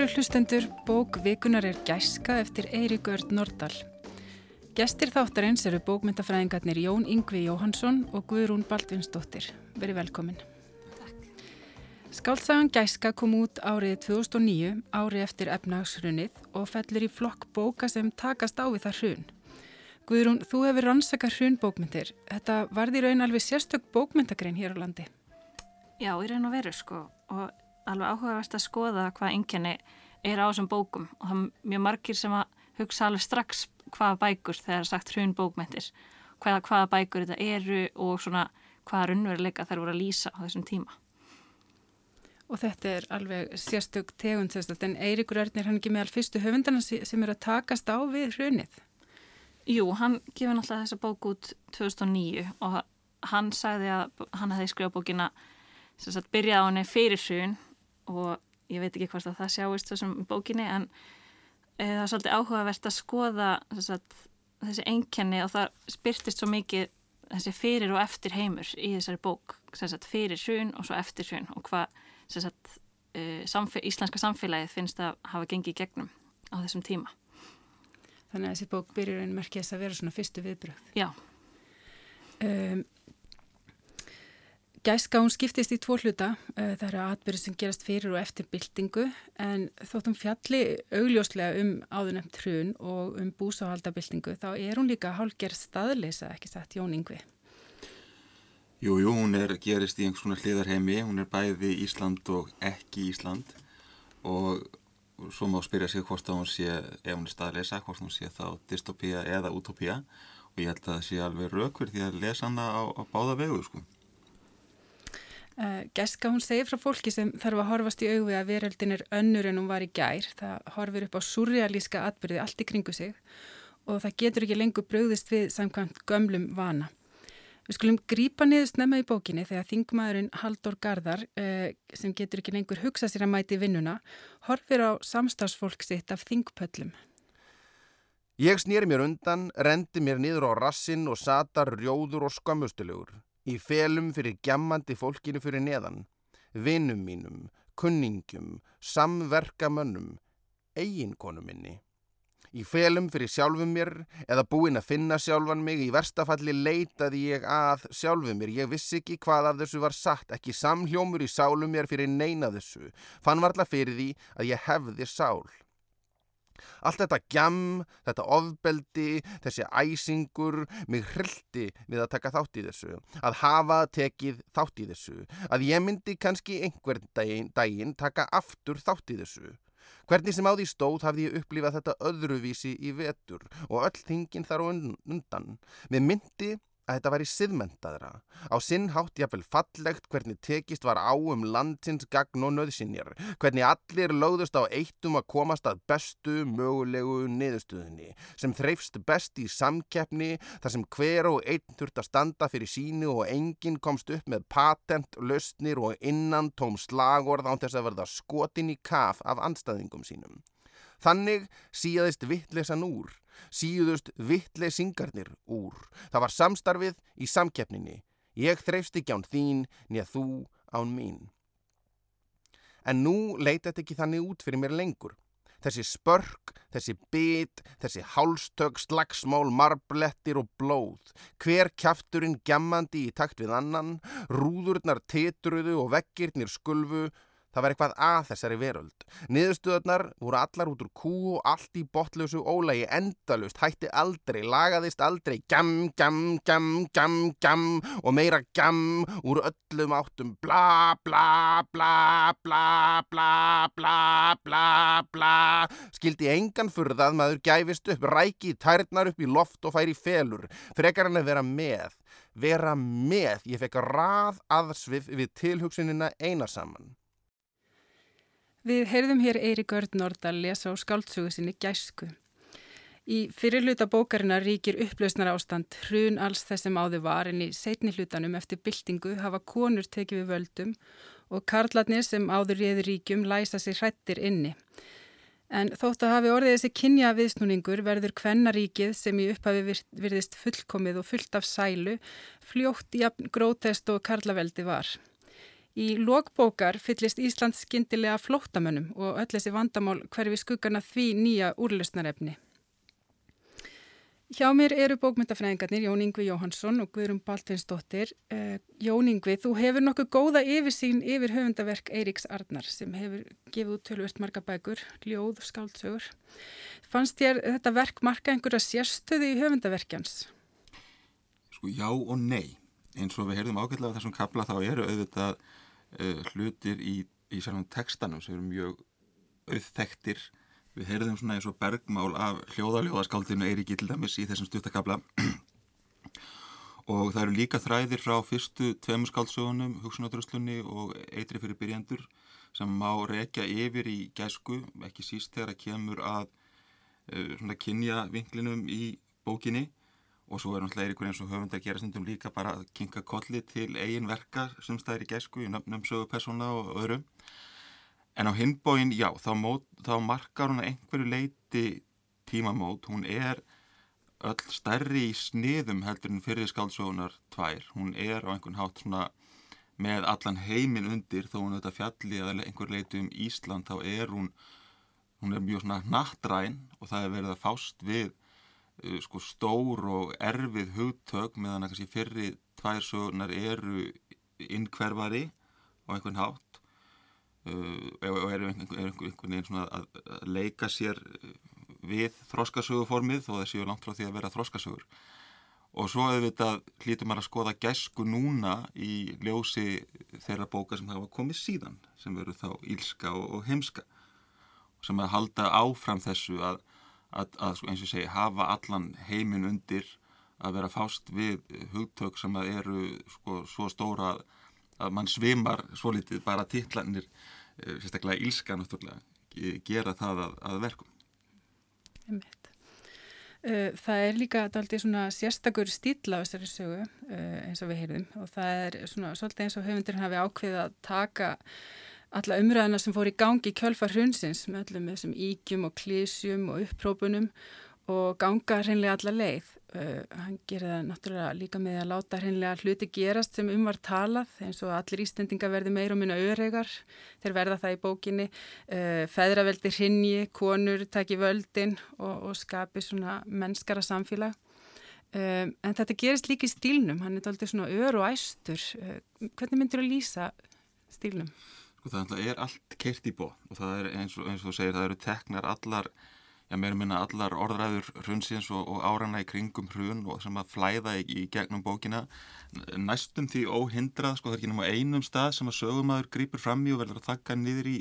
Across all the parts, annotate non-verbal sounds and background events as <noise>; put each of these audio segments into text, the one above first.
Kæru hlustendur, bók Vikunar er gæska eftir Eirik Örd Nordal. Gestir þáttarins eru bókmyndafræðingarnir Jón Yngvi Jóhansson og Guðrún Baldvinsdóttir. Verið velkomin. Skáltsagan Gæska kom út árið 2009, árið eftir efnagsrunnið og fellur í flokk bóka sem takast á við það hrun. Guðrún, þú hefur rannsakað hrunbókmyndir. Þetta varði raun alveg sérstök bókmyndagrein hér á landi. Já, í raun og veru sko og alveg áhugavert að skoða hvað enginni er á þessum bókum og það er mjög margir sem að hugsa alveg strax hvaða bækur þegar sagt hrunbókmyndir, hvaða, hvaða bækur þetta eru og svona hvaða raunveruleika þær voru að lýsa á þessum tíma. Og þetta er alveg sérstök tegund, en Eirikur Örnir hann ekki með all fyrstu höfundana sem eru að takast á við hrunið. Jú, hann gefur náttúrulega þessa bók út 2009 og hann sagði að hann hefði skrifað bókina sem sagt byrjaði á henni fyrir hrun og ég veit ekki hvort að það sjáist þessum bókinni en e, það er svolítið áhugavert að skoða sagt, þessi einkenni og það spyrtist svo mikið þessi fyrir og eftir heimur í þessari bók sagt, fyrir hrun og svo eftir hrun og hvað e, samfél íslenska samfélagið finnst að hafa gengið gegnum á þessum tíma. Þannig að þessi bók byrjur einn merkja þess að vera svona fyrstu viðbröð. Já. Um, Gæska hún skiptist í tvo hluta. Uh, það eru atbyrður sem gerast fyrir og eftir byltingu en þóttum fjalli augljóslega um áðunemt hrun og um búsáhaldabyltingu þá er hún líka hálger staðleisa, ekki sagt, Jón Yngvi. Jú, jú, hún er gerist í einhvers konar hliðarheimi. Hún er bæði Ísland og ekki Ísland og svo má spyrja sig hvort að hún sé ef hún er staðleisa, hvort hún sé þá dystopía eða utopía og ég held að það sé alveg raukverð því að lesa hana á, á báða vegu sko. Uh, Geska hún segir frá fólki sem þarf að horfast í auði að veröldin er önnur en hún var í gær það horfir upp á surrealíska atbyrði allt í kringu sig og það getur ekki lengur bröðist við samkvæmt gömlum vana Við skulum grípa niður snemma í bókinni þegar þingmaðurinn Haldur Garðar, eh, sem getur ekki lengur hugsað sér að mæti vinnuna, horfir á samstagsfólk sitt af þingpöllum. Ég snýri mér undan, rendi mér niður á rassin og satar rjóður og skömmustulegur. Í felum fyrir gjammandi fólkinu fyrir neðan. Vinnum mínum, kunningum, samverkamönnum, eiginkonu minni í felum fyrir sjálfum mér eða búinn að finna sjálfan mig, í verstafalli leitaði ég að sjálfum mér, ég vissi ekki hvað af þessu var satt, ekki samhljómur í sálum mér fyrir neina þessu, fann varla fyrir því að ég hefði sál. Allt þetta gjam, þetta ofbeldi, þessi æsingur, mig hrildi við að taka þátt í þessu, að hafa tekið þátt í þessu, að ég myndi kannski einhvern daginn, daginn taka aftur þátt í þessu. Hvernig sem á því stóð hafði ég upplifað þetta öðruvísi í vetur og öll þingin þar og undan. Með myndi að þetta væri siðmentaðra. Á sinn hátt jáfnvel fallegt hvernig tekist var á um landsins gagn og nöðsinjar, hvernig allir lögðust á eittum að komast að bestu mögulegu niðurstöðinni, sem þreifst best í samkeppni þar sem hver og einn þurft að standa fyrir sínu og enginn komst upp með patent, löstnir og innan tóm slagorð án þess að verða skotin í kaf af anstæðingum sínum. Þannig síðaðist vittlesan úr síðust vittleysingarnir úr. Það var samstarfið í samkeppninni. Ég þreifst ekki án þín, nýja þú án mín. En nú leita þetta ekki þannig út fyrir mér lengur. Þessi spörk, þessi bit, þessi hálstök, slagsmál, marblettir og blóð. Hver kjafturinn gemmandi í takt við annan, rúðurnar tetruðu og vekkirnir skulfu, Það var eitthvað að þessari veröld. Niðurstöðunar voru allar út úr kú og allt í botlausu ólægi endalust, hætti aldrei, lagaðist aldrei, gjam, gjam, gjam, gjam, gjam og meira gjam úr öllum áttum, bla, bla, bla, bla, bla, bla, bla, bla. Skildi engan furðað maður gæfist upp, ræki tærnar upp í loft og færi felur, frekar hann að vera með. Vera með, ég fekk rað aðsvið við tilhugsunina eina saman. Við heyrðum hér Eirik Örd Nordal lesa á skáltsugu sinni Gæsku. Í fyrirluta bókarinnar ríkir upplausnar ástand hrun alls þessum áður var en í setni hlutanum eftir byltingu hafa konur tekið við völdum og karlarnir sem áður réður ríkjum læsa sér hrættir inni. En þótt að hafi orðið þessi kynja viðsnúningur verður kvennaríkið sem í upphafi virðist fullkomið og fullt af sælu fljótt í grótest og karlaveldi var. Í lokbókar fyllist Ísland skindilega flóttamönnum og öll þessi vandamál hverfi skuggana því nýja úrlösnarefni. Hjá mér eru bókmyndafræðingarnir Jón Yngvi Jóhansson og Guðrum Baltinsdóttir. Uh, Jón Yngvi, þú hefur nokkuð góða yfirsýn yfir höfundaverk Eiríks Arnar sem hefur gefið út tölvöld marga bækur, ljóð, skáldsögur. Fannst þér þetta verk marka einhverja sérstöði í höfundaverkjans? Sko já og nei. Eins og við heyrðum ágætlega þessum kabla þá eru auðvitað hlutir í, í sérnum textanum sem eru mjög auðþektir Við heyrðum svona eins og bergmál af hljóðaljóðaskáldinu Eiríki til dæmis í þessum stuttakabla og það eru líka þræðir frá fyrstu tveimur skáldsögunum, hugsunadröslunni og eitri fyrir byrjandur sem má rekja yfir í gæsku, ekki síst þegar að kemur að uh, svona kynja vinklinum í bókinni og svo er náttúrulega Eiríkur eins og höfund að gera stundum líka bara að kinga kolli til eigin verka sem staðir í gæsku í nöfnum sögupersona og öðrum En á hinbóin, já, þá, mót, þá markar hún að einhverju leiti tímamót. Hún er öll stærri í sniðum heldur en fyrir skáldsögunar tvær. Hún er á einhvern hátt svona með allan heimin undir þó hún auðvitað fjalli að einhver leiti um Ísland þá er hún, hún er mjög svona nattræn og það er verið að fást við sko stór og erfið hugtök meðan að kannski fyrir tvær sögunar eru innkverfari á einhvern hátt Uh, og eru einhvern veginn svona að leika sér uh, við þróskasöguformið þó það séu langt frá því að vera þróskasögur og svo auðvitað hlítur maður að skoða gæsku núna í ljósi þeirra bóka sem hafa komið síðan sem veru þá ílska og, og heimska sem að halda áfram þessu að, að, að eins og segi hafa allan heimin undir að vera fást við hugtök sem að eru sko, svo stóra að að mann svimar svo litið bara titlanir, eh, sérstaklega ílska náttúrulega, gera það að, að verkum. Eh, það er líka aldrei svona sérstakur stíl á þessari sögu eh, eins og við heyrðum og það er svona svolítið eins og höfundurinn hafi ákveðið að taka alla umræðina sem fór í gangi kjölfar hrunsins með öllum þessum ígjum og klísjum og upprópunum og ganga hreinlega alla leið. Uh, hann gerir það náttúrulega líka með að láta hreinlega hluti gerast sem um var talað eins og allir ístendinga verði meir og minna öregar, þeir verða það í bókinni, uh, feðraveldi hrinji, konur taki völdin og, og skapi svona mennskara samfélag. Um, en þetta gerist líka í stílnum, hann er alltaf svona ör og æstur. Uh, hvernig myndir þú að lýsa stílnum? Sko það er allt kert í bó og það er eins og, eins og segir, það eru teknar allar já, mér minna allar orðræður hrunsins og, og árana í kringum hrun og sem að flæða í, í gegnum bókina næstum því óhindrað sko það er ekki náma einum stað sem að sögumæður grýpur fram í og verður að taka niður í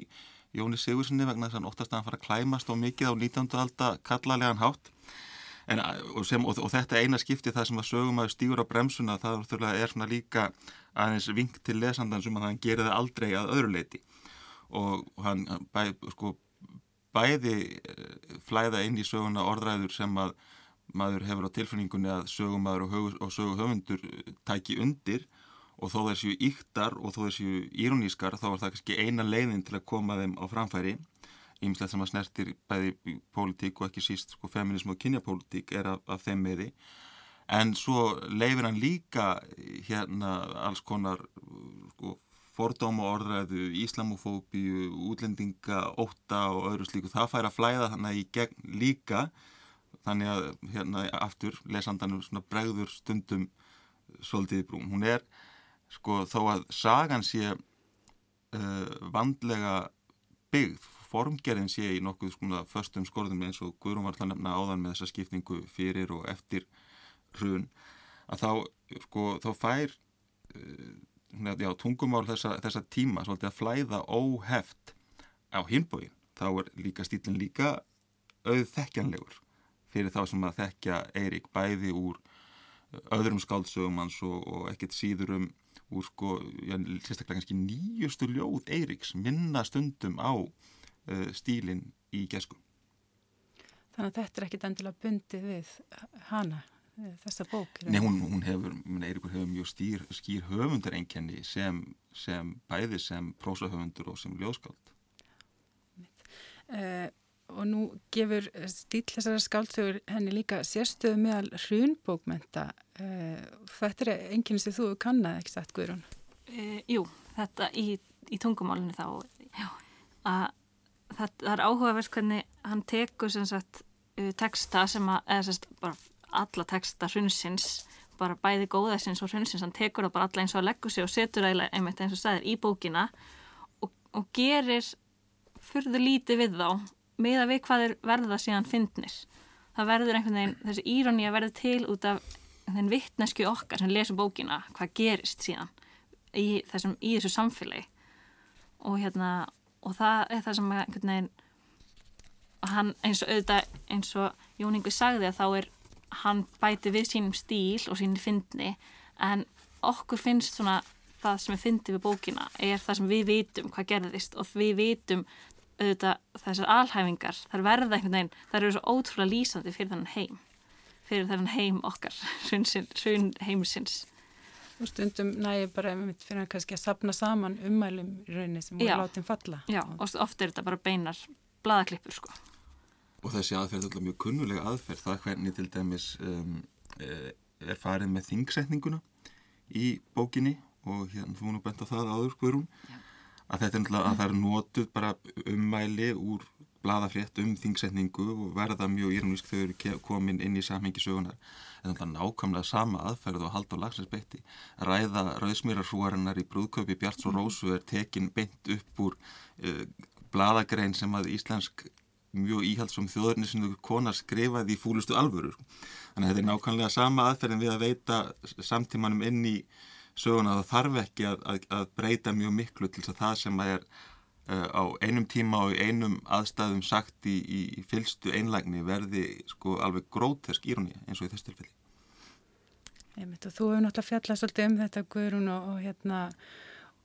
Jóni Sigurssoni vegna þess að hann óttast að hann fara að klæmast og mikið á 19. alda kallalegan hátt en, og, sem, og, og þetta eina skipti það sem að sögumæður stýur á bremsuna það er svona líka aðeins vink til lesandans um að hann gerir það aldrei að öðru leiti og hann bæ, sko bæði eh, flæða inn í söguna orðræður sem að maður hefur á tilfinningunni að sögumæður og, og söguhöfundur eh, tæki undir. Og þó þessu yktar og þó þessu írunískar þá er það kannski eina leiðin til að koma þeim á framfæri ímslegt sem að snertir bæði pólitík og ekki síst sko, feminism og kynjapólitík er af, af þeim meði en svo leifir hann líka hérna alls konar sko, fordóma orðræðu, íslamofóbíu, útlendinga, óta og öðru slíku. Það fær að flæða þannig í gegn líka þannig að hérna aftur lesandanur svona bregður stundum svolítið í brún. Hún er sko þó að sagan sé uh, vandlega byggð, formgerðin sé í nokkuð svona förstum skorðum eins og Guðrún var að nefna áðan með þessa skipningu fyrir og eftir hrun að þá sko þá fær uh, já, tungumál þessa, þessa tíma svolítið að flæða óheft á hinbóin þá er líka stílinn líka auðþekkjanlegur fyrir þá sem að þekkja Eirík bæði úr öðrum skáldsögum hans og, og ekkert síður um úr sko, já, sérstaklega kannski nýjustu ljóð Eiríks minna stundum á stílinn í gesku. Þannig að þetta er ekkit endilega bundið við hana? þessa bók? Nei, hún, hún hefur, Eirikur hefur mjög stýr, skýr höfundarengjani sem, sem bæði sem prósahöfundur og sem ljóðskáld. Uh, og nú gefur stíl þessara skáldsögur henni líka sérstöðu meðal hrunbókmenta. Uh, þetta er enginn sem þú kannad, ekki satt, Guðrún? Uh, jú, þetta í, í tungumálinu þá já, að það, það er áhugavert hvernig hann tekur sem sagt uh, texta sem að, eða sem sagt bara alla texta hrunsins bara bæði góðaðsins og hrunsins, hann tekur það bara alla eins og leggur sig og setur það einmitt eins og staðir í bókina og, og gerir fyrðu lítið við þá með að við hvað er verða síðan fyndnir. Það verður einhvern veginn, þessi íróni að verða til út af þenn vittnesku okkar sem lesum bókina, hvað gerist síðan í, þessum, í þessu samfélagi og hérna og það er það sem einhvern veginn hann eins og auðvitað eins og Jóningu sagði að þá er hann bæti við sínum stíl og sínir fyndni en okkur finnst svona það sem er fyndið við bókina er það sem við vitum hvað gerðist og við vitum auðvitað þessar alhæfingar. Þar verða einhvern veginn, þar eru svo ótrúlega lýsandi fyrir þannan heim fyrir þannan heim okkar <laughs> hrun heimsins og stundum næði bara einmitt fyrir að kannski að sapna saman umælum í rauninni sem voru látið falla. Já, og ofta er þetta bara beinar bladaklippur sko. Og þessi aðferð er alltaf mjög kunnulega aðferð það hvernig til dæmis um, eh, er farið með þingsetninguna í bókinni og hérna þú nú bent á það áður hverjum að þetta er alltaf að það er notuð bara ummæli úr bladafrétt um þingsetningu og verða mjög írumísk þegar þau eru komin inn í samhengi sögunar en alltaf nákvæmlega sama aðferð og hald á lagsins beitti. Ræða rauðsmýrarhrúarinnar í brúðköpi Bjarts og Rósu er tekin beint upp úr uh, bladagrein sem að íslensk mjög íhaldsum þjóðurni sem þú konar skrifaði í fúlustu alvöru. Þannig að þetta er nákvæmlega sama aðferðin við að veita samtímanum inn í söguna. Að það þarf ekki að, að, að breyta mjög miklu til þess að það sem að er á einum tíma og einum aðstæðum sagt í, í, í fylstu einlægni verði sko alveg grótesk írunni eins og í þessu tilfelli. Einmitt, og þú hefur náttúrulega fjallað svolítið um þetta Guðrún og, og hérna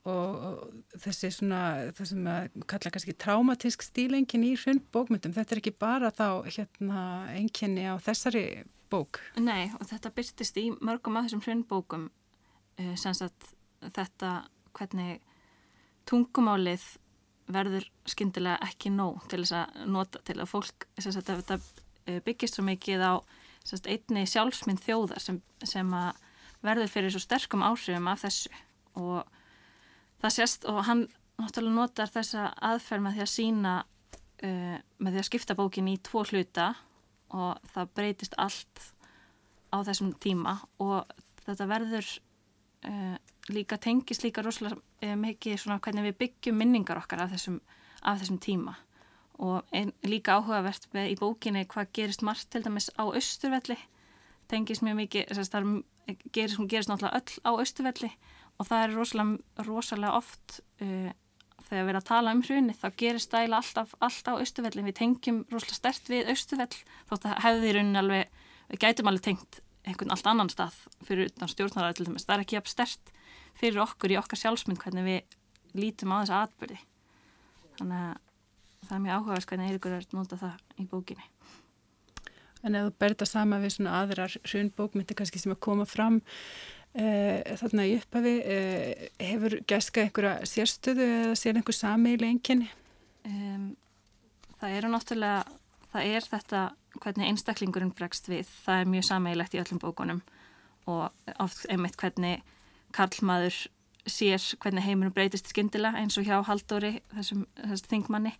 og þessi svona það sem að kalla kannski traumatísk stílengin í hrund bókmyndum þetta er ekki bara þá hérna enginni á þessari bók Nei og þetta byrstist í mörgum af þessum hrund bókum uh, sem sagt þetta hvernig tungumálið verður skindilega ekki nóg til þess að nota til að fólk sagt, að þetta eh, byggist svo mikið á sagt, einni sjálfsmynd þjóðar sem, sem verður fyrir svo sterkum áhrifum af þessu. Og það sést og hann náttúrulega notar þessa aðferð með því að sína uh, með því að skipta bókin í tvo hluta og það breytist allt á þessum tíma og þetta verður uh, líka tengist líka rosalega uh, mikið svona hvernig við byggjum minningar okkar af þessum, af þessum tíma. Og líka áhugavert með í bókinni hvað gerist margt til dæmis á austurvelli tengist mjög mikið, þess að það gerist, gerist náttúrulega öll á austurvelli og það er rosalega, rosalega oft uh, þegar við erum að tala um hruni þá gerist stæla alltaf, alltaf á Östuvellin við tengjum rosalega stert við Östuvell þótt að hefði í raunin alveg við gætum alveg tengt einhvern allt annan stað fyrir utan dæmis. Það er ekki jafn stert fyrir okkur í okkar sjálfsmynd hvernig við lítum á þessa atbyrði þannig að það er mjög áhugavert hvernig Eirikur er notað það í bókinni. En ef þú berða sama við svona aðrar hrunbókmyndi kannski sem að koma fram Uh, þarna í upphafi uh, hefur gæska einhverja sérstöðu eða sér einhver sameili enginni? Um, það eru náttúrulega, það er þetta hvernig einstaklingurinn bregst við, það er mjög sameilegt í öllum bókunum. Og oft einmitt hvernig karlmaður sér hvernig heiminum breytist skindilega eins og hjá Haldóri þessum, þingmanni,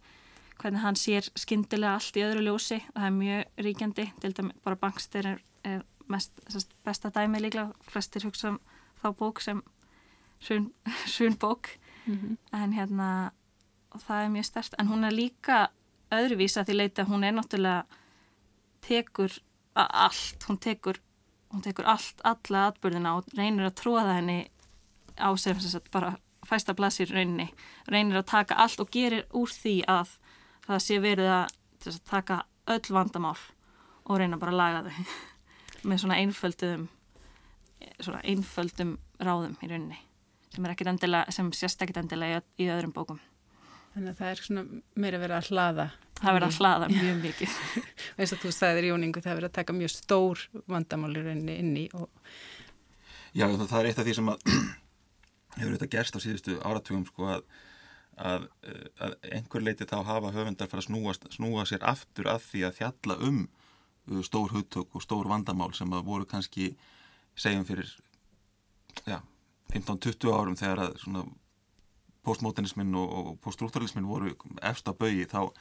hvernig hann sér skindilega allt í öðru ljósi. Og það er mjög ríkjandi, til dæmi bara bankster er, er mest, sest, besta dæmi líklega, flestir hugsa um þá bók sem svun <laughs> bók. Mm -hmm. en hérna það er mjög stert, en hún er líka öðruvísa því leita, hún er náttúrulega tekur allt, hún tekur hún tekur allt, alla atbyrðina og reynir að tróða henni á sem sagt bara fæsta blasir rauninni, reynir að taka allt og gerir úr því að það sé verið að, að taka öll vandamál og reyna bara að laga þau <laughs> með svona einföldum svona einföldum ráðum í rauninni sem er ekkit endilega, sem sést ekkit endilega í, í öðrum bókum. Þannig að það er svona meira verið að hlaða Það verið að hlaða mjög mikið. Eins og þú sagðir Jóningu, það verið að taka mjög stór vandamáli rauninni inn í og... Já, það, er eitt af því sem að <clears throat> hefur þetta gerst á síðustu áratugum sko að að, að einhver leiti þá hafa höfundar fara að snúa, snúa sér aftur að því að fjalla um Uh, stór hugtök og stór vandamál sem að voru kannski segjum fyrir ja, 15-20 árum þegar að svona postmodernismin og, og poststruktúralismin voru efst á baui þá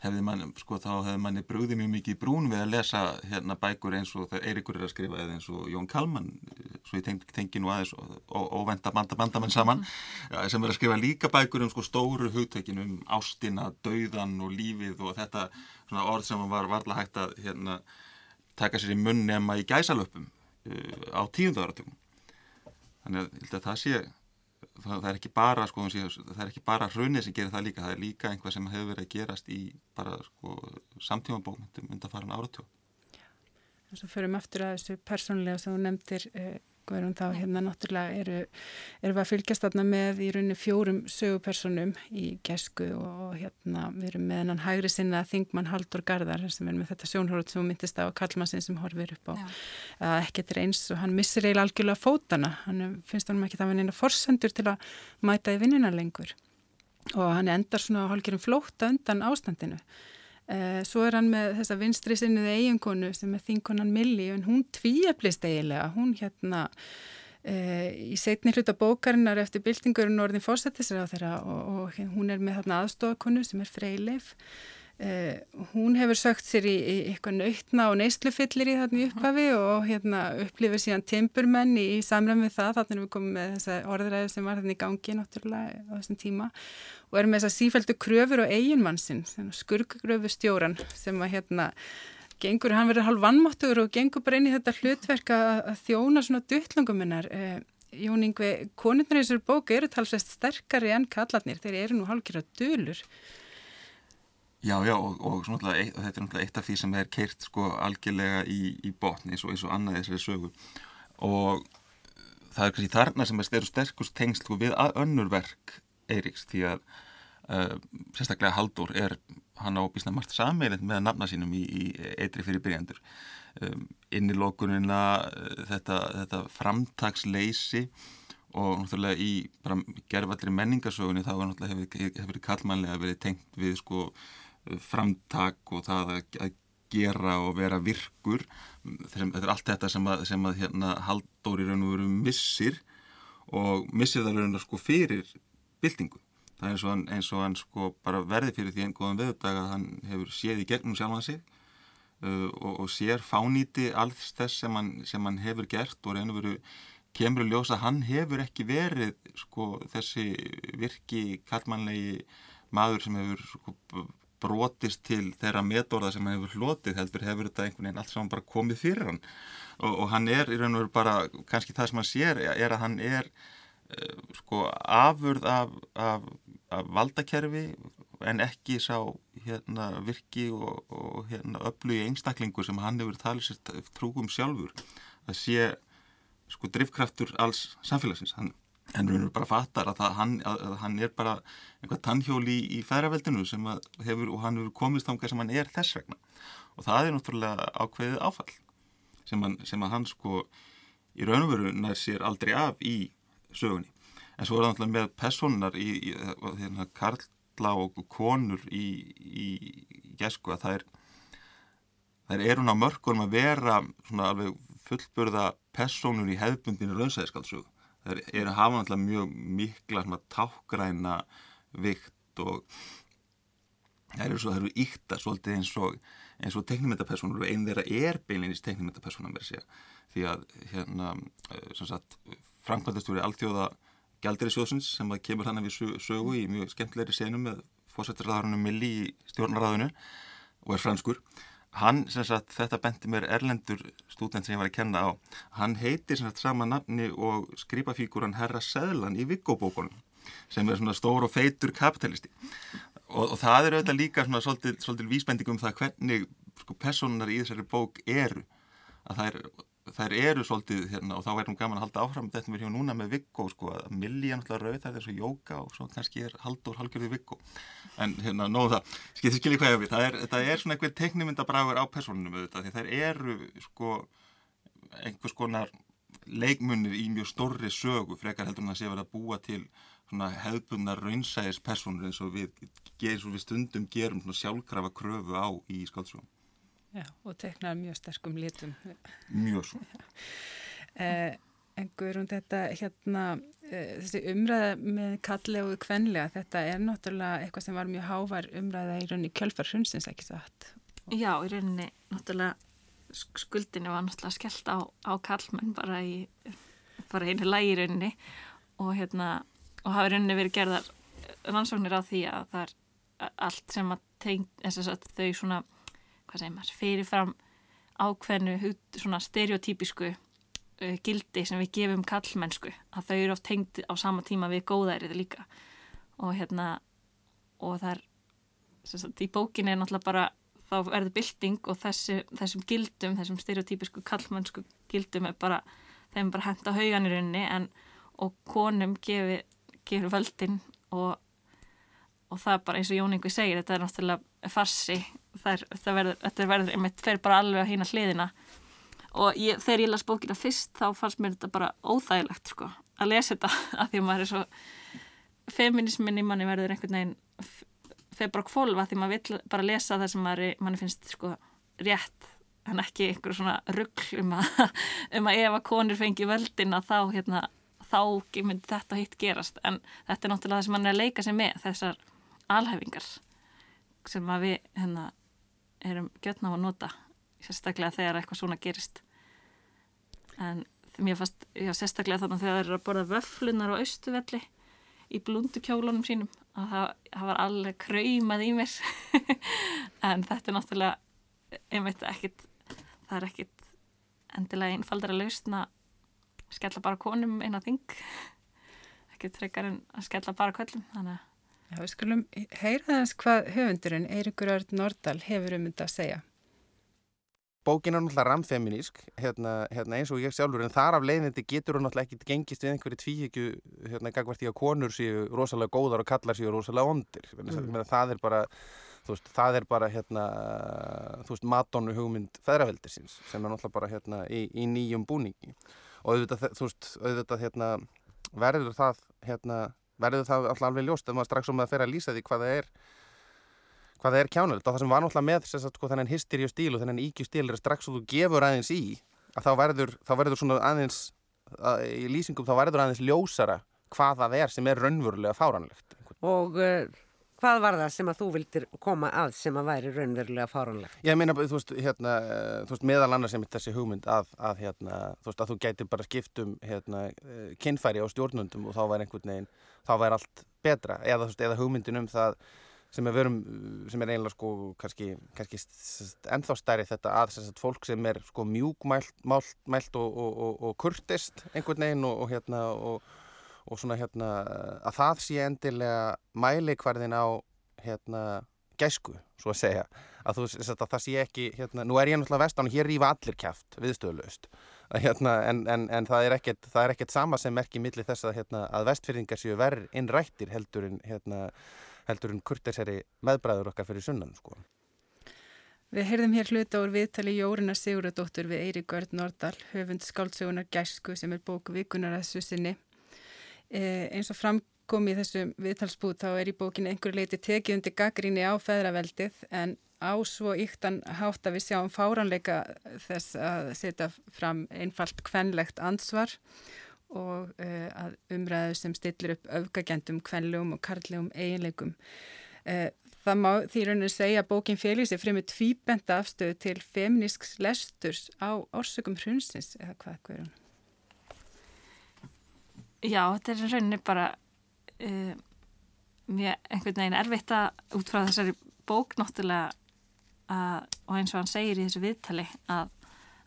hefði manni, sko, þá hefði manni brúðið mjög mikið brún við að lesa hérna bækur eins og þegar Eirikur er að skrifa eða eins og Jón Kalman svo ég tengi, tengi nú aðeins og venda banda, bandamenn saman ja, sem er að skrifa líka bækur um sko stóru hugtökin um ástina, dauðan og lífið og þetta svona orð sem var varla hægt að hérna taka sér í munn nema í gæsalöpum uh, á tíundaðaratugum þannig að það sé það, það er ekki bara sko, það er ekki bara hrunið sem gerir það líka það er líka einhvað sem hefur verið að gerast í bara sko, samtíma bókmyndum undan farin áratjóð Svo förum aftur að þessu persónlega sem þú nefndir Guðrún, þá hérna náttúrulega eru, eru við að fylgjast þarna með í rauninni fjórum sögupersonum í gesku og hérna við erum með hennan hægri sinna Þingmann Haldur Garðar sem er með þetta sjónhóruð sem myndist á Kallmannsinn sem horfir upp á. Að ekkert er eins og hann missir eiginlega algjörlega fótana, hann finnst hann ekki það að hann er forsendur til að mæta í vinnina lengur. Og hann endar svona á hálfgerðum flóta undan ástandinu svo er hann með þessa vinstri sinniði eiginkonu sem er þinkonan Milli en hún tvíeplist eiginlega, hún hérna e, í setni hluta bókarinnar eftir byltingurinn orðin fórsættisra á þeirra og, og hún er með þarna aðstofakonu sem er Freyleif Uh, hún hefur sögt sér í, í eitthvað nöytna og neyslufyllir í þarna upphafi og hérna upplifir síðan timburmenn í, í samræð með það, þannig að við komum með þessa orðræðu sem var þarna í gangi náttúrulega á þessum tíma og erum með þessa sífældu kröfur og eiginmannsinn, skurkgröfu stjóran sem að hérna gengur, hann verður halv vannmáttur og gengur bara inn í þetta hlutverk að, þjóna svona duttlunguminnar uh, eh, Jón Ingvi, konurnar í þessari bóku eru talsveit sterkari enn kallarnir, þeir eru nú hálfgerða dölur Já, já, og, og svona, þetta er náttúrulega eitt af því sem er keirt sko algjörlega í, í botni eins og, eins og annað þessari sögu. Og það er kannski þarna sem er sterkust tengsl sko, við önnur verk Eiríks því að uh, sérstaklega Haldur er hann á bísna margt sammeilend með nafna sínum í, í eitri fyrir byrjandur um, innilókunina uh, þetta, þetta framtagsleysi og náttúrulega í gerðvallri menningarsögunni þá hefur, hefur kallmannlega verið tengt við sko framtak og það að gera og vera virkur þetta er allt þetta sem að, sem að hérna, Halldóri raun og veru missir og missir það raun og sko fyrir byltingu. Það er eins og hann, eins og hann sko bara verði fyrir því einn góðan veðudag að hann hefur séð í gegnum sjálfan sig uh, og, og sér fánýti alls þess sem hann, sem hann hefur gert og raun og veru kemur að ljósa að hann hefur ekki verið sko þessi virki kallmannlegi maður sem hefur sko brotist til þeirra metorða sem hann hefur hlotið heldur hefur þetta einhvern veginn allt saman bara komið fyrir hann. Og, og hann er í raun og veru bara kannski það sem hann sér er að hann er uh, sko afurð af, af, af valdakerfi en ekki sá hérna virki og, og hérna öflugi einstaklingu sem hann hefur talið sér trúum sjálfur að sé sko drifkraftur alls samfélagsins. Hann en raun og bara fattar að, það, hann, að hann er bara einhvað tannhjóli í, í færaveldinu sem hefur og hann hefur komist þánga sem hann er þess vegna. Og það er náttúrulega ákveðið áfall sem, hann, sem að hann sko í raun og veru nær sér aldrei af í sögunni. En svo er það náttúrulega með personar í, í hérna, karla og konur í, gesku að það er það er hún á mörgunum að vera svona alveg fullburða personur í hefbundinu raunsæðiskaldsögu það eru hafa náttúrulega mjög mikla svona, tákgræna vikt og það eru, svo, það eru íkta svolítið eins og, og teknímyndapersonur og einn þeirra er beinleginnist teknímyndapersonum því að hérna, eh, framkvæmdastúri alltjóða Gjaldri Sjóðsins sem kemur hann við sögu í mjög skemmtilegri senum með fósættisraðarunum Milli í stjórnaræðinu og er franskur hann, sem sagt, þetta bendi mér erlendur stúdent sem ég var að kenna á hann heitir sem sagt sama nafni og skripafíkuran Herra Seðlan í Viggóbókunum sem er svona stór og feitur kapitalisti. Og, og það er auðvitað líka svona svolítið, svolítið vísbending um það hvernig sko, personar í þessari bók eru að það er þær eru svolítið hérna og þá verðum gaman að halda áfram þetta við hjá núna með Viggo sko að Milli er náttúrulega rauð það er svo jóka og svo kannski er Haldur halgjörði Viggo. En hérna nóðu það. Skil þið skiljið hvað ég við. Það er, það er svona einhver teknimyndabræður á personunum auðvitað því þær eru sko einhvers konar leikmunir í mjög stórri sögu frekar heldur en að sé verið að búa til svona hefðbunnar raunsæðis personur eins og við, eins og við stundum gerum sjálfkrafa kröfu á í skáldsögum Já, og teknar mjög sterkum litum. Mjög svo. <laughs> Eh, en Guðrún, þetta hérna, uh, þessi umræða með og kvenlega, þetta er náttúrulega eitthvað sem var mjög hávar umræða í rauninni kjölfar hrunsins, ekki satt? Já, í rauninni náttúrulega skuldinu var náttúrulega skellt á, á kallmenn bara í bara einu lægi í rauninni og hérna og hafi rauninni verið gerðar rannsóknir á því að það er allt sem að teng, þau svona hvað segir maður, fyrirfram ákveðnu svona stereotypisku uh, gildi sem við gefum kallmennsku að þau eru oft tengd á sama tíma við góðærið líka. Og hérna og það er sagt, í bókinni er náttúrulega bara þá verður bylting og þessi, þessum gildum, þessum stereotypisku kallmennsku gildum er bara, þeim bara henda haugan í rauninni en og konum gefur gefi völdin og og það er bara eins og Jón Ingi segir þetta er náttúrulega farsi það verður, þetta verður, einmitt fer bara alveg á hýna hliðina. Og ég, þegar ég las bókina fyrst þá fannst mér þetta bara óþægilegt sko að lesa þetta <laughs> að því að maður er svo feminismin í manni verður einhvern veginn þeir bara kvolva því maður vill bara lesa það sem maður, manni finnst sko rétt en ekki einhver svona ruggl um að, <laughs> um að ef að konur fengi völdin að þá hérna þá myndi þetta hitt gerast. En þetta er náttúrulega það sem mann er að leika sig með þessar alhefingar sem að við hérna, erum götna á að nota sérstaklega þegar eitthvað svona gerist. En mér fannst já, sérstaklega þannig að þegar það eru að borða vöflunar og austuvelli í blúndukjólunum sínum að það, það var alveg kraumað í mér. <laughs> En þetta er náttúrulega einmitt ekkit það er ekkit endilega einfaldar að lausna skella bara konum eina þing. <laughs> Ekkit frekar en að skella bara köllum þannig að Já, við skulum heyra þess hvað höfundurinn Eirikur Örd Nordal hefur um þetta að segja. Bókin er náttúrulega ramfeminísk, hérna, hérna eins og ég sjálfur, en þar af leiðindi getur hún náttúrulega ekki gengist við einhverju tvíhegju hérna gagvart í að konur séu rosalega góðar og kallar séu rosalega ondir. Mm. Það er bara, veist, það er bara, hérna, þú veist, Madonu hugmynd feðraveldisins sem er náttúrulega bara, hérna, í, í nýjum búningi. Og auðvitað, þú veist, auðvitað, hérna, verður það, hérna, verður það alveg ljóst ef maður strax um að fyrir að lýsa því hvað það er hvað það er kjánulegt og það sem var náttúrulega með að sko þennan hysteríu stíl og þennan íkju stíl er strax og þú gefur aðeins í að þá verður, þá verður svona aðeins að, í lýsingum þá verður aðeins ljósara hvað það er sem er raunverulega fáranlegt og uh, Hvað var það sem að þú vildir koma að sem að væri raunverulega fáránlegt? Ég meina, þú veist, hérna, þú veist, meðal annars sem þessi hugmynd að, að, hérna, þú veist, að þú gæti bara skiptum, hérna, eh, kynfæri á stjórnundum og þá væri einhvern veginn, þá væri allt betra. Eða, veist, eða hugmyndin um það sem er verum, sem er einlega, sko, kannski, kannski ennþá stærri þetta að að fólk sem er, sko, mjúkmælt, mált, mælt og, og, og, og kurtist einhvern veginn og, hérna, og og svona hérna að það sé endilega mælikvarðin á hérna gæsku, svo að segja. Að þú að það sé ekki, hérna, nú er ég náttúrulega vestan og hér rýfa allir kæft viðstöðulegust hérna, en, en, en það er ekkert það er ekkert sama sem merkir millir þess að, hérna, að vestfyrðingar séu verð innrættir heldur en hérna, heldur en kurtiseri meðbræður okkar fyrir sunnan sko. Við heyrðum hér hluta úr viðtali Jórina Siguradóttur við Eiri Görd Nordal höfund skáldsögunar Gæsku sem er bóku vikunar að sussinni Eh, eins og framkom í þessum viðtalsbúð þá er í bókinu einhverju leiti tekið undir gaggríni á feðraveldið en á svo yktan hátt að við sjáum fáranleika þess að setja fram einfalt kvenlegt ansvar og uh, að umræðu sem stillir upp öfgagendum, kvenlegum og karlegum eiginleikum. Uh, það má því rauninni segja að bókin sér fremur tvíbenda afstöðu til feminísks lesturs á orsökum hrunsins eða hvað hverjum? Já, þetta er rauninni bara uh, mjög einhvern veginn erfitt að út frá þessari bók náttúrulega að, og eins og hann segir í þessu viðtali að,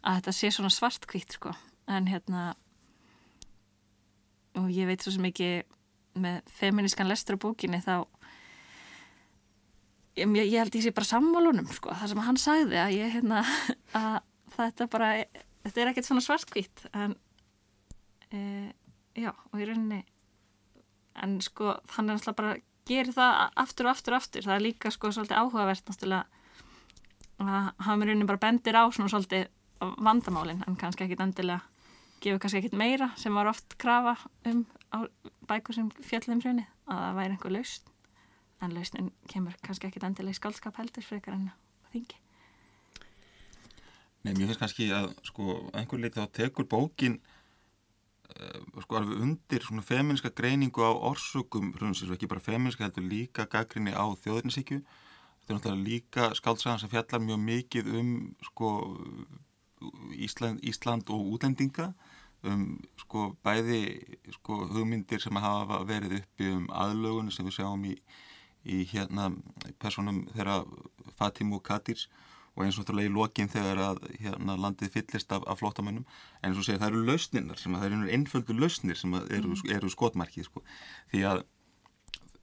að þetta sé svona svartkvít sko, en hérna og ég veit svo sem ekki með feminískan lestur á bókinni þá ég, ég held ég sé bara sammálunum sko, það sem hann sagði að ég hérna <laughs> að þetta bara, þetta er ekkert svona svartkvít en eða já, og í rauninni en sko, hann er náttúrulega bara gerir það aftur og aftur og aftur. Það er líka sko svolítið áhugavert náttúrulega að hafa mér rauninni bara bendir á svona svolítið vandamálin. En kannski ekkit endilega gefur kannski ekkit meira sem var oft krafa um bækur sem fjallum rauninni að það væri einhver lausn. En lausnin kemur kannski ekkit endilega í skaldskap heldur frekar en þingi. Nei, mér finnst kannski að sko einhver leik þá tekur bókin sko alveg undir svona feminska greiningu á orsökum hrunsins og ekki bara feminska heldur líka gaggrinni á þjóðinnisíkju þetta er náttúrulega líka skáltsagan sem fjallar mjög mikið um sko Ísland, Ísland og útlendinga um sko bæði sko hugmyndir sem hafa verið uppi um aðlögun sem við sjáum í, í hérna personum þeirra Fatim og Katirs og eins og náttúrulega í lokin þegar að hérna, landið fyllist af, af flottamönnum en eins og segja það eru lausninnar sem að það eru einföldu lausnir sem eru, mm. eru skotmarkið sko því að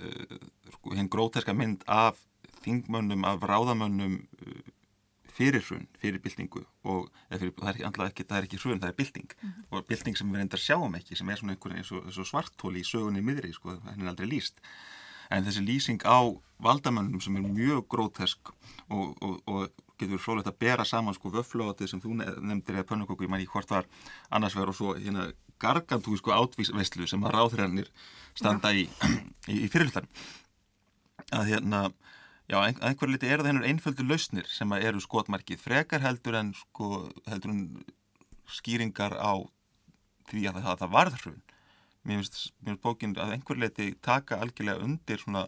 uh, sko hinn gróteska mynd af þingmönnum, af ráðamönnum uh, fyrir hrun, fyrir byltingu og fyrir, það, er ekki, það er ekki hrun, það er bylting mm -hmm. og bylting sem við reyndar sjáum ekki sem er svona einhvern eins og svartóli í sögunni miðri sko, henni er aldrei líst en þessi lýsing á valdamönnum sem er mjög grótesk og, og, og getur frólægt að bera saman sko vöflótið sem þú nefndir eða pönnukokku, ég mæ ekki hvort var annars verður og svo hérna gargantúi sko átvísveislu sem að ráðhrænir standa <clears throat> í, í, í fyrirlutan að hérna já, ein, einhver liti er það hennur einföldu lausnir sem að eru skotmarkið frekar heldur en sko heldur en skýringar á því að það, það varður mér finnst bókin að einhver liti taka algjörlega undir svona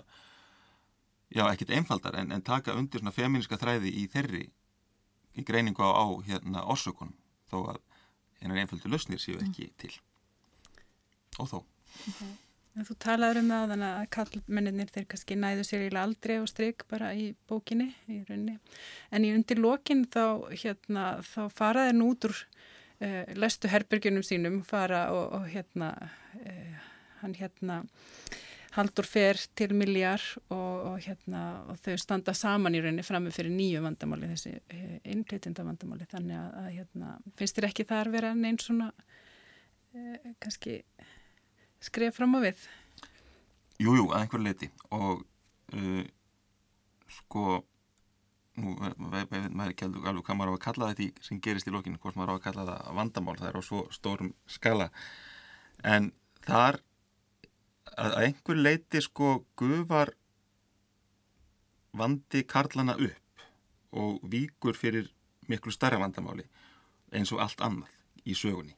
já, ekkit einfaldar en, en taka undir svona feministka þræði í þeirri í greiningu á, á hérna orsökunum þó að hennar einföldu lausnir séu mm. ekki til og þó okay. Þú talaður um það þannig að kallmenninir þeir kannski næðu sér í aldrei og stryk bara í bókinni í rauninni, en í undir lokin þá hérna þá fara þeir nút úr uh, lestu herbyrgjunum sínum fara og, og hérna uh, hann hérna Haldur fer til miljar og, og, hérna, og þau standa saman í rauninni frammi fyrir nýju vandamáli, þessi eh, innflytjenda vandamáli. Þannig að, að hérna, finnst þér ekki þar vera neinn svona eh, kannski skref fram á við? Jújú, að einhver leiti og uh, sko nú veit maður ekki alveg hvað maður á að kalla þetta sem gerist í lokinu, hvort maður á að kalla það vandamál, það er á svo stórum skala en þar að einhver leiti sko gufar vandi karlana upp og víkur fyrir miklu starra vandamáli eins og allt annað í sögunni.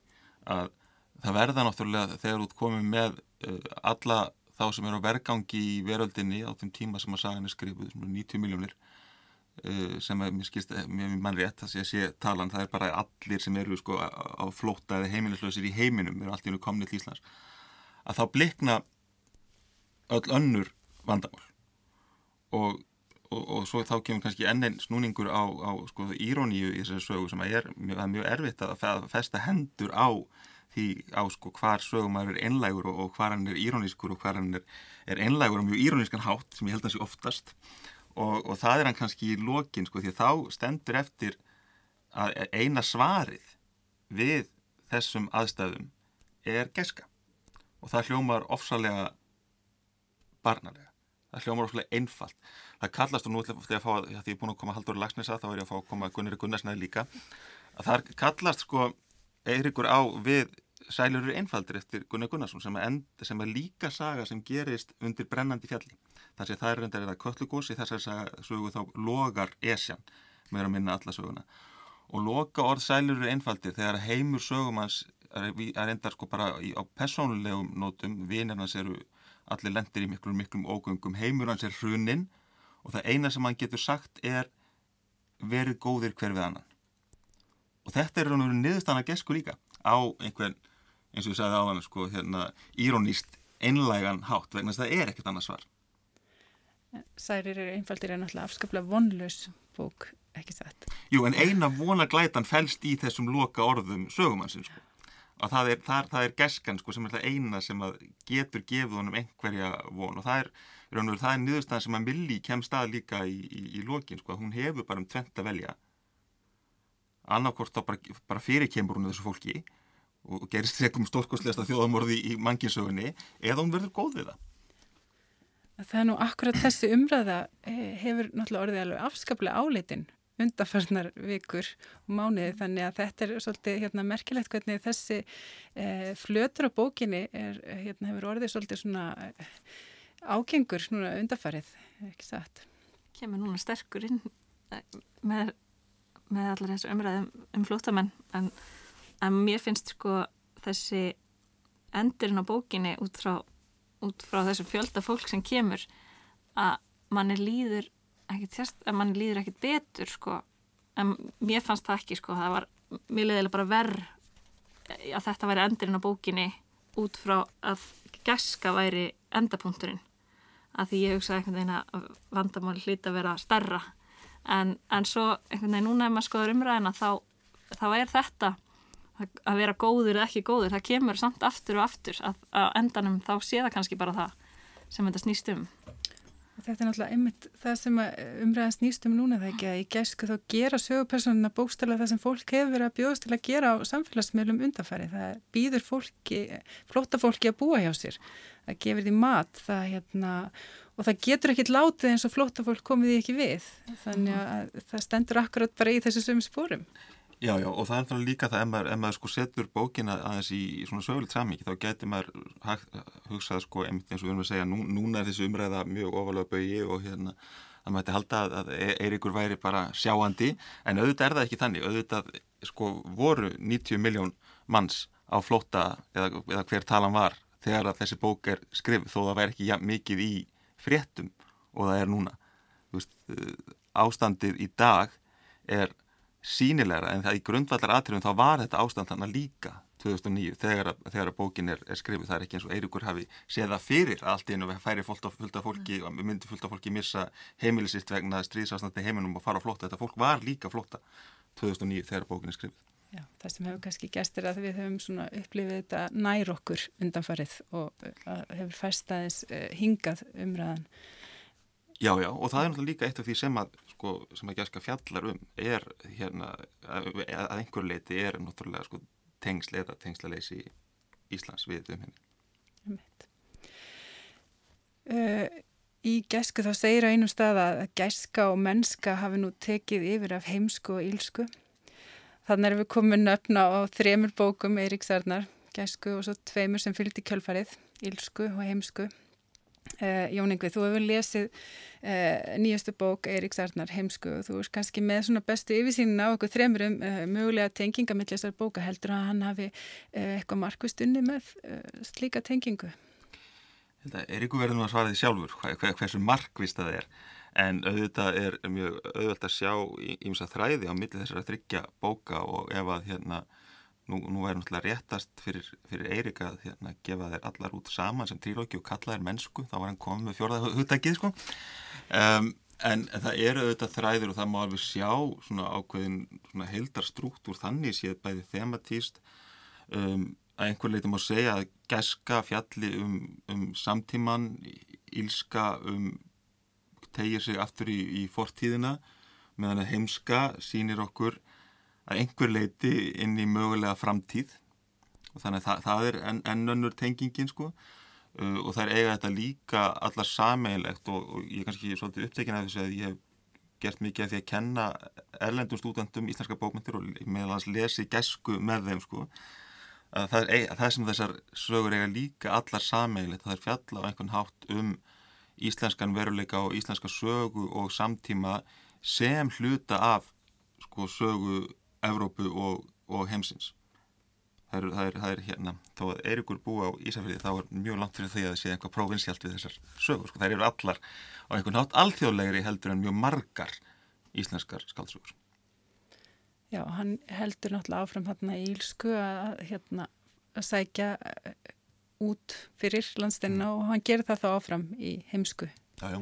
Að það verða náttúrulega þegar út komið með uh, alla þá sem eru á vergangi í veröldinni á þeim tíma sem að sagan er skrifuð 90 miljónir uh, sem er, mér skilst, mér mann rétt að sé talan, það er bara allir sem eru sko á flóta eða heimilislausir í heiminum eru allt í unni komnið til Íslands. Að þá blikna öll önnur vandamál. Og, og, og svo þá kemur kannski enn snúningur á, á sko, íróníu í þessari sögu sem er mjög, mjög erfitt að festa hendur á því á sko hvar sögum maður er einlægur og, og hvar hann er írónískur og hvar hann er, er einlægur og mjög írónískan hátt sem ég held að sé oftast. Og það er hann kannski í lokin sko því þá stendur eftir að eina svarið við þessum aðstæðum er geska og það hljómar ofsalega barnalega. Það hljómar óslulega einfalt. Það kallast og nú þegar ég, fá, ég er búin að koma haldur í lagsnesa þá er ég að fá að koma Gunnir Gunnarsnæði líka að það kallast sko Eirikur á við sælurur einfaldir eftir Gunnar Gunnarsson sem er, end, sem er líka saga sem gerist undir brennandi fjalli. Það sé það er reyndar eða köllugósi þess að sögu þá logar esjan með að minna alla söguna og loka orð sælurur einfaldir þegar heimur sögumans er, reyndar sko bara í, á personulegum nótum vinirnas eru allir lendir í miklum, miklum ógöngum, heimur hans er hrunin og það eina sem hann getur sagt er verið góðir hver við annan. Og þetta er raun og verið niðurstanna gesku líka á einhvern, eins og við sagðum á hann, sko, hérna, íróníst einlægan hátt vegna þess að það er ekkert annars svar. Særir er einfaldir en alltaf afskaplega vonlaus bók, ekki satt. Jú, en eina vonaglætan fælst í þessum loka orðum sögumannsins, sko og það er, það, það er geskan sko, sem er það eina sem getur gefið honum einhverja von. Og það er, er, er niðurstaðan sem að Milli kemst að líka í, í, í lokin sko, hún hefur bara um tvent að velja. Annarkort þá bara, bara fyrir kemur hún þessu fólki og gerist þeikum stórkostlegasta þjóðamorði í manginsögunni eða hún verður góð við það. Það er nú akkurat þessi umræða eh, hefur náttúrulega orðið alveg afskaplega áleitin undarfarnar vikur og mánuði þannig að þetta er svolítið hérna, merkilegt hvernig þessi eh, flötur á bókinni er, hérna, hefur orðið svolítið svona eh, ágengur svona undarfarið, ekki satt. Kemur núna sterkur inn eh, með, með allar þessu umræðum um flótamenn en, en mér finnst sko þessi endurinn á bókinni út frá, út frá þessu fjölda fólk sem kemur að manni líður ekkit sérst, að manni líður ekkit betur sko, en mér fannst það ekki sko, það var, mér leiðilega bara verð að þetta væri endurinn á bókinni út frá að gæska væri endapunkturinn. Að því ég hugsaði einhvern veginn að vandamál hlýta að vera starra en, en svo einhvern veginn núna ef maður skoður umræðina þá, þá er þetta að vera góður eða ekki góður, það kemur samt aftur og aftur að, að endanum þá sé það kannski bara það sem þetta snýst um Þetta er náttúrulega einmitt það sem umræðan snýst um núna það ekki að í gæsku þá gera sögupersonuna bókstala það sem fólk hefur verið að bjóðast til að gera á samfélagsmiðlum undanfæri. Það býður fólki, flóta fólki að búa hjá sér. Það gefur því mat það, hérna, og það getur ekkit látið eins og flóta fólk komið því ekki við. Þannig að það stendur akkurat bara í þessu sömu spórum. Já, já, og það er náttúrulega líka það ef maður, ef maður sko setur bókina aðeins í, svona sögulegt samíki, þá getur maður hugsað sko eins og við erum að segja, nú, núna er þessu umræða mjög ofalega bögi og hérna það mætti halda að Eiríkur væri bara sjáandi, en auðvitað er það ekki þannig, auðvitað sko voru 90 miljón manns á flótta eða, eða hver talan var þegar að þessi bók er skrifð, þó það væri ekki ja, mikið í fréttum og það er núna. Veist, ástandið í dag er sínilegra en það í grundvallar atriðum þá var þetta ástand þannig líka 2009 þegar, þegar bókin er, er skrifið það er ekki eins og Eiríkur hafi séð það fyrir allt inn og færi fullt af fólki og myndi fullt af fólki missa heimilisist vegna stríðsástandi heiminum og fara á flótta. Þetta fólk var líka flótta 2009 þegar bókin er skrifið Já, það sem hefur kannski gæstir að við svona upplifið þetta nær okkur undanfarið og hefur fæstaðis uh, hingað umræðan Já, já, og það er náttúrulega líka eitt af því sem að sko, sem að gæska fjallar um er hérna, að, að einhver leiti er náttúrulega sko tengsl eða tengslaleysi Íslands við um henni uh, Í gæsku þá segir á einum stað að gæska og mennska hafi nú tekið yfir af heimsku og ílsku Þannig erum við komin öfna á þremur bókum Eiríks Arnar, gæsku og svo tveimur sem fylgdi kjölfarið, ílsku og heimsku Uh, Jón Ingvi, þú hefur lesið uh, nýjastu bók Eiríks Arnar heimsku og þú erst kannski með svona bestu yfirsýnin á okkur þremurum uh, mögulega tenginga með þessar bóka. Heldur að hann hafi eitthvað markvist unni með slíka tengingu? Eiríku verður nú að svara því sjálfur hver, hver, hversu markvist það er. En auðvitað er mjög auðvitað að sjá ímsa þræði á milli þessara þryggja bóka og ef að hérna Nú, nú er náttúrulega réttast fyrir, fyrir Eirik að hérna, gefa þeir allar út saman sem trílóki og kalla þeir mennsku, þá var hann komið með fjórða hugdækið sko. Um, en, en það eru auðvitað þræður og það má alveg sjá svona ákveðin svona heildarstruktúr þannig séð bæði thematíst um, að einhver leiti má segja að geska fjalli um, um samtíman, ílska um tegir sig aftur í, í fortíðina meðan að heimska sínir okkur að einhver leiti inn í mögulega framtíð. Og þannig að það, það er enn en önnur tengingin sko. Uh, og það er eiga þetta líka allar sameigilegt og, og ég er kannski svolítið upptekinn af þessu að ég hef gert mikið af því að kenna erlendum stúdendum íslenska bókmyndir og meðal að lesi gæsku með þeim sko. Að það, er, að það sem þessar sögur eiga líka allar sameigilegt það er fjalla á einhvern hátt um íslenskan veruleika og íslenska sögu og samtíma sem hluta af sko sögu Evrópu og, og heimsins. Það er, það, er, það er hérna, þó að Eirikur búi á Ísafjörði þá er mjög langt fyrir því að það sé einhvað prófinsjált við þessar sögur. Sko. Það eru allar á einhvern nátt alþjóðlegri heldur en mjög margar íslenskar skáldsögur. Já, hann heldur náttúrulega áfram hérna í Ílsku að, hérna, að sækja uh, út fyrir landsteinna og hann gerir það þá áfram í heimsku. Já, já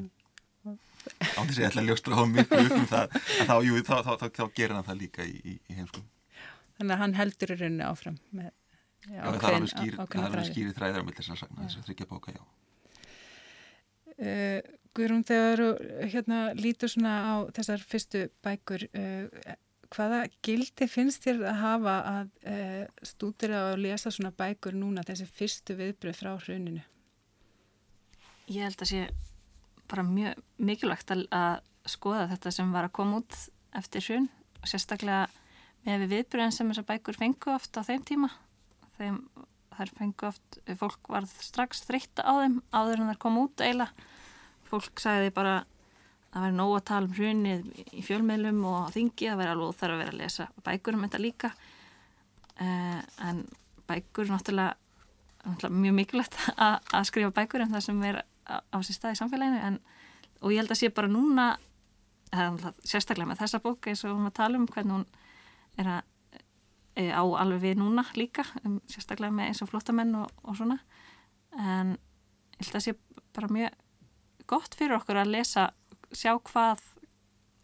á þess að ég ætla að ljóstra á miklu upp um það. Þá, jú, þá, þá, þá, þá gerir hann það líka í, í, í heimskum Þannig að hann heldur í rauninni áfram með já, ákveðin, það er alveg skýri, skýri, skýri þræðar á millir þess að sagna þess að þryggja bóka, já. Uh, Guðrún, þegar hérna lítur svona á þessar fyrstu bækur uh, hvaða gildi finnst þér að hafa að uh, stúdira og lesa svona bækur núna þessi fyrstu viðbröð frá hruninu? Ég held að sé bara mjög mikilvægt að, að skoða þetta sem var að koma út eftir hrun. Og sérstaklega með við viðbröðin sem þessar bækur fengu oft á þeim tíma. Þeim þær fengu oft, fólk var strax þreytta á þeim áður en þær kom út eiginlega. Fólk sagði bara það væri nóg að tala um hrunið í fjölmiðlum og þingi, það væri alveg þarf að vera að lesa bækur um þetta líka. Eh, en bækur náttúrulega mjög mikilvægt <laughs> að skrifa bækur um það sem er á, sér stað í samfélaginu en, og ég held að sé bara núna eða, sérstaklega með þessa bók eins og hún var að tala um hvernig hún er að e, á alveg við núna líka um, sérstaklega með eins og flottamenn og, og svona. En ég held að sé bara mjög gott fyrir okkur að lesa sjá hvað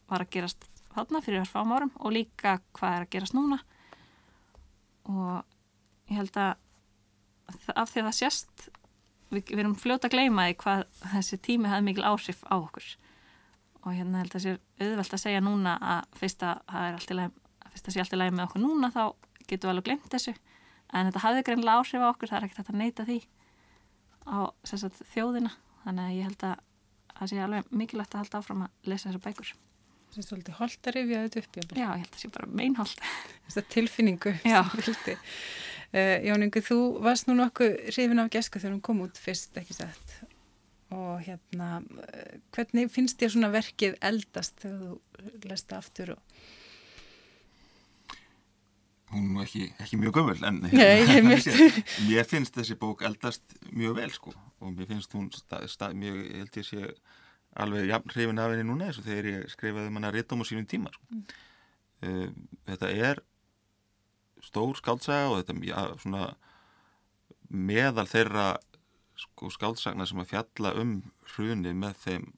var að gerast hátna fyrir fáum árum og líka hvað er að gerast núna. Og ég held að af því að það sést við, við erum fljóta að gleyma því hvað þessi tími hafði mikil áhrif á okkur. Og hérna held að það sé auðvelt að segja núna að fyrst að það er allt í læg fyrst að sé allt í læg með okkur núna þá getum við alveg glemt þessu. En þetta hafði greinlega áhrif á okkur það er ekkert að neyta því á sagt, þjóðina. Þannig að ég held að það sé alveg mikilvægt að halda áfram að lesa þessar bækur. Það er svolítið holdt að rifja þetta upp Já, ég held að það sé bara meinholt. Þessa tilfinningu Já Uh, Jón Ingi, þú varst nú nokkuð hrifin af gesku þegar hún kom út fyrst, ekki sett. Og hérna, uh, hvernig finnst þér svona verkið eldast þegar þú lesta aftur? Og... Hún er ekki, ekki mjög gömul, en Nei, <laughs> mér finnst þessi bók eldast mjög vel, sko. Og mér finnst hún, stað, stað, mjög, ég held ég sé, alveg jafn hrifin af henni núna, eins og þegar ég skrifaði manna um réttum á sínum tíma, sko. Mm. Uh, þetta er stór skáltsaga og þetta ja, svona meðal þeirra sko, skáltsagna sem að fjalla um hruni með þeim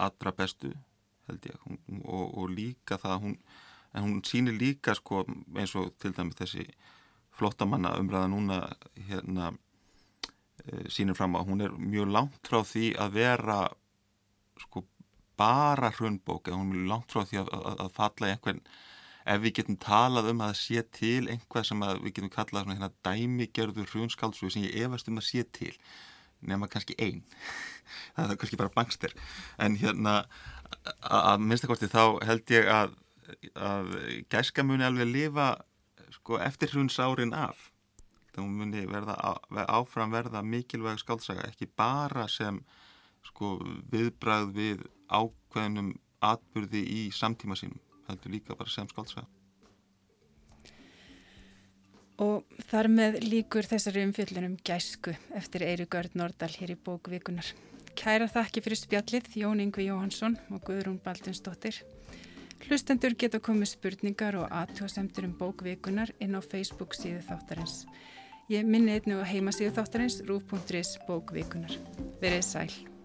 allra bestu held ég. Og, og líka það hún, en hún sýnir líka sko, eins og til dæmis þessi flottamanna umræða núna hérna e, sýnir fram að hún er mjög langt frá því að vera sko bara hrunbók eða hún er mjög langt frá því að, að, að falla í einhvern ef við getum talað um að sé til einhvað sem við getum kallað svona hérna dæmigerður hrjónskáldsúi sem ég efast um að sé til nema kannski einn <laughs> það er kannski bara bankster. En hérna að minnstakosti þá held ég að, að gæska muni alveg lifa sko eftir hrjónsárin af. Þá muni verða áfram verða mikilvæg skáltsaga ekki bara sem sko viðbræð við ákveðnum atbyrði í samtíma sínum heldur líka bara sem skáltsa. Og þar með líkur þessari umfjöllunum gæsku eftir Eiríkard Nordal hér í bókvíkunar. Kæra þakki fyrir spjallið Jón Yngvi Jóhansson og Guðrún Baldinsdóttir. Hlustendur geta komið spurningar og aðtjóðsemtur um bókvíkunar inn á Facebook síðu þáttarins. Ég minni einnig á heimasíðu þáttarins rúf.is bókvíkunar. Verið sæl.